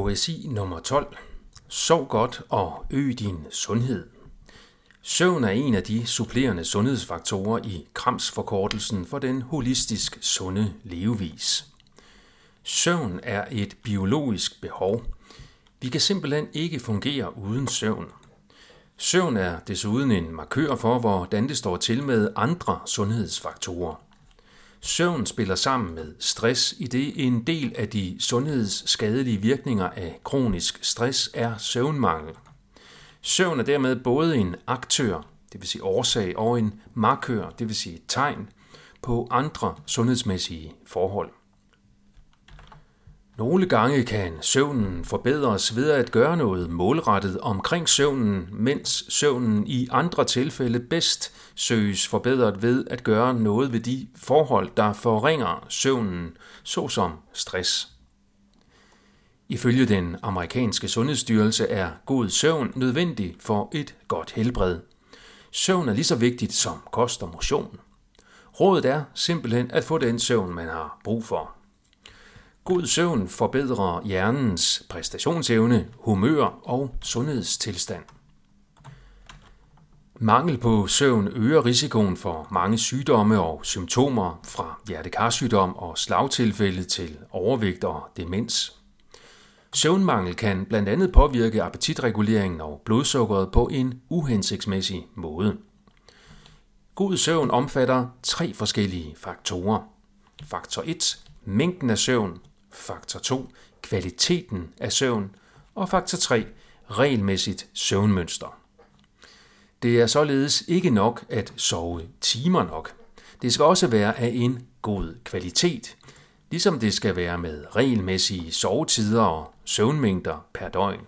Poesi nummer 12. Sov godt og øg din sundhed. Søvn er en af de supplerende sundhedsfaktorer i kramsforkortelsen for den holistisk sunde levevis. Søvn er et biologisk behov. Vi kan simpelthen ikke fungere uden søvn. Søvn er desuden en markør for, hvordan det står til med andre sundhedsfaktorer. Søvn spiller sammen med stress, i det en del af de sundhedsskadelige virkninger af kronisk stress er søvnmangel. Søvn er dermed både en aktør, det vil sige årsag, og en markør, det vil sige tegn, på andre sundhedsmæssige forhold. Nogle gange kan søvnen forbedres ved at gøre noget målrettet omkring søvnen, mens søvnen i andre tilfælde bedst søges forbedret ved at gøre noget ved de forhold, der forringer søvnen, såsom stress. Ifølge den amerikanske sundhedsstyrelse er god søvn nødvendig for et godt helbred. Søvn er lige så vigtigt som kost og motion. Rådet er simpelthen at få den søvn, man har brug for. God søvn forbedrer hjernens præstationsevne, humør og sundhedstilstand. Mangel på søvn øger risikoen for mange sygdomme og symptomer fra hjertekarsygdom og slagtilfælde til overvægt og demens. Søvnmangel kan blandt andet påvirke appetitreguleringen og blodsukkeret på en uhensigtsmæssig måde. God søvn omfatter tre forskellige faktorer. Faktor 1. Mængden af søvn faktor 2 kvaliteten af søvn og faktor 3 regelmæssigt søvnmønster. Det er således ikke nok at sove timer nok. Det skal også være af en god kvalitet, ligesom det skal være med regelmæssige sovetider og søvnmængder per døgn.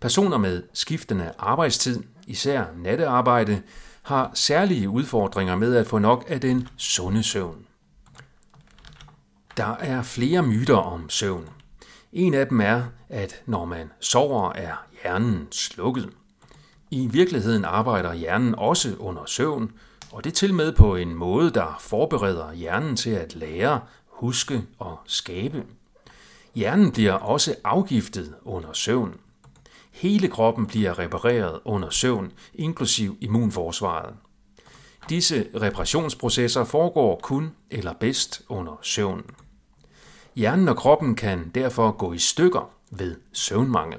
Personer med skiftende arbejdstid, især nattearbejde, har særlige udfordringer med at få nok af den sunde søvn. Der er flere myter om søvn. En af dem er, at når man sover, er hjernen slukket. I virkeligheden arbejder hjernen også under søvn, og det til med på en måde, der forbereder hjernen til at lære, huske og skabe. Hjernen bliver også afgiftet under søvn. Hele kroppen bliver repareret under søvn, inklusiv immunforsvaret. Disse reparationsprocesser foregår kun eller bedst under søvn. Hjernen og kroppen kan derfor gå i stykker ved søvnmangel.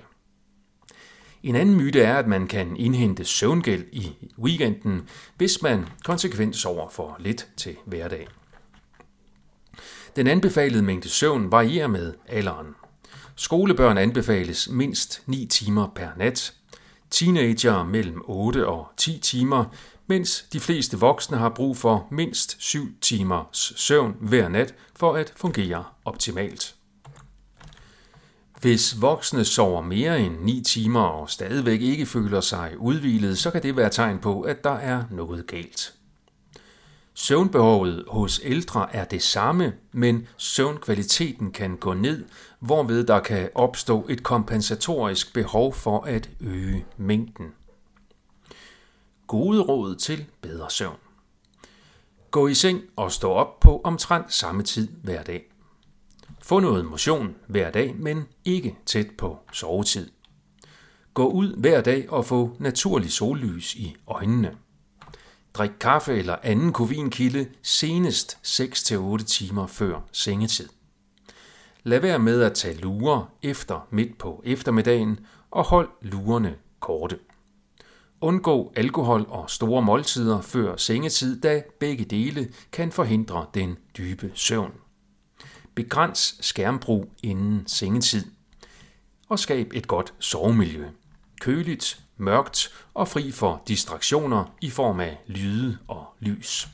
En anden myte er, at man kan indhente søvngæld i weekenden, hvis man konsekvent sover for lidt til hverdag. Den anbefalede mængde søvn varierer med alderen. Skolebørn anbefales mindst 9 timer per nat. Teenager mellem 8 og 10 timer, mens de fleste voksne har brug for mindst 7 timers søvn hver nat for at fungere optimalt. Hvis voksne sover mere end 9 timer og stadigvæk ikke føler sig udvilet, så kan det være tegn på, at der er noget galt. Søvnbehovet hos ældre er det samme, men søvnkvaliteten kan gå ned, hvorved der kan opstå et kompensatorisk behov for at øge mængden. Gode råd til bedre søvn. Gå i seng og stå op på omtrent samme tid hver dag. Få noget motion hver dag, men ikke tæt på sovetid. Gå ud hver dag og få naturlig sollys i øjnene. Drik kaffe eller anden kovinkilde senest 6-8 timer før sengetid. Lad være med at tage lurer efter midt på eftermiddagen og hold lurerne korte. Undgå alkohol og store måltider før sengetid, da begge dele kan forhindre den dybe søvn. Begræns skærmbrug inden sengetid. Og skab et godt sovemiljø. Køligt, mørkt og fri for distraktioner i form af lyde og lys.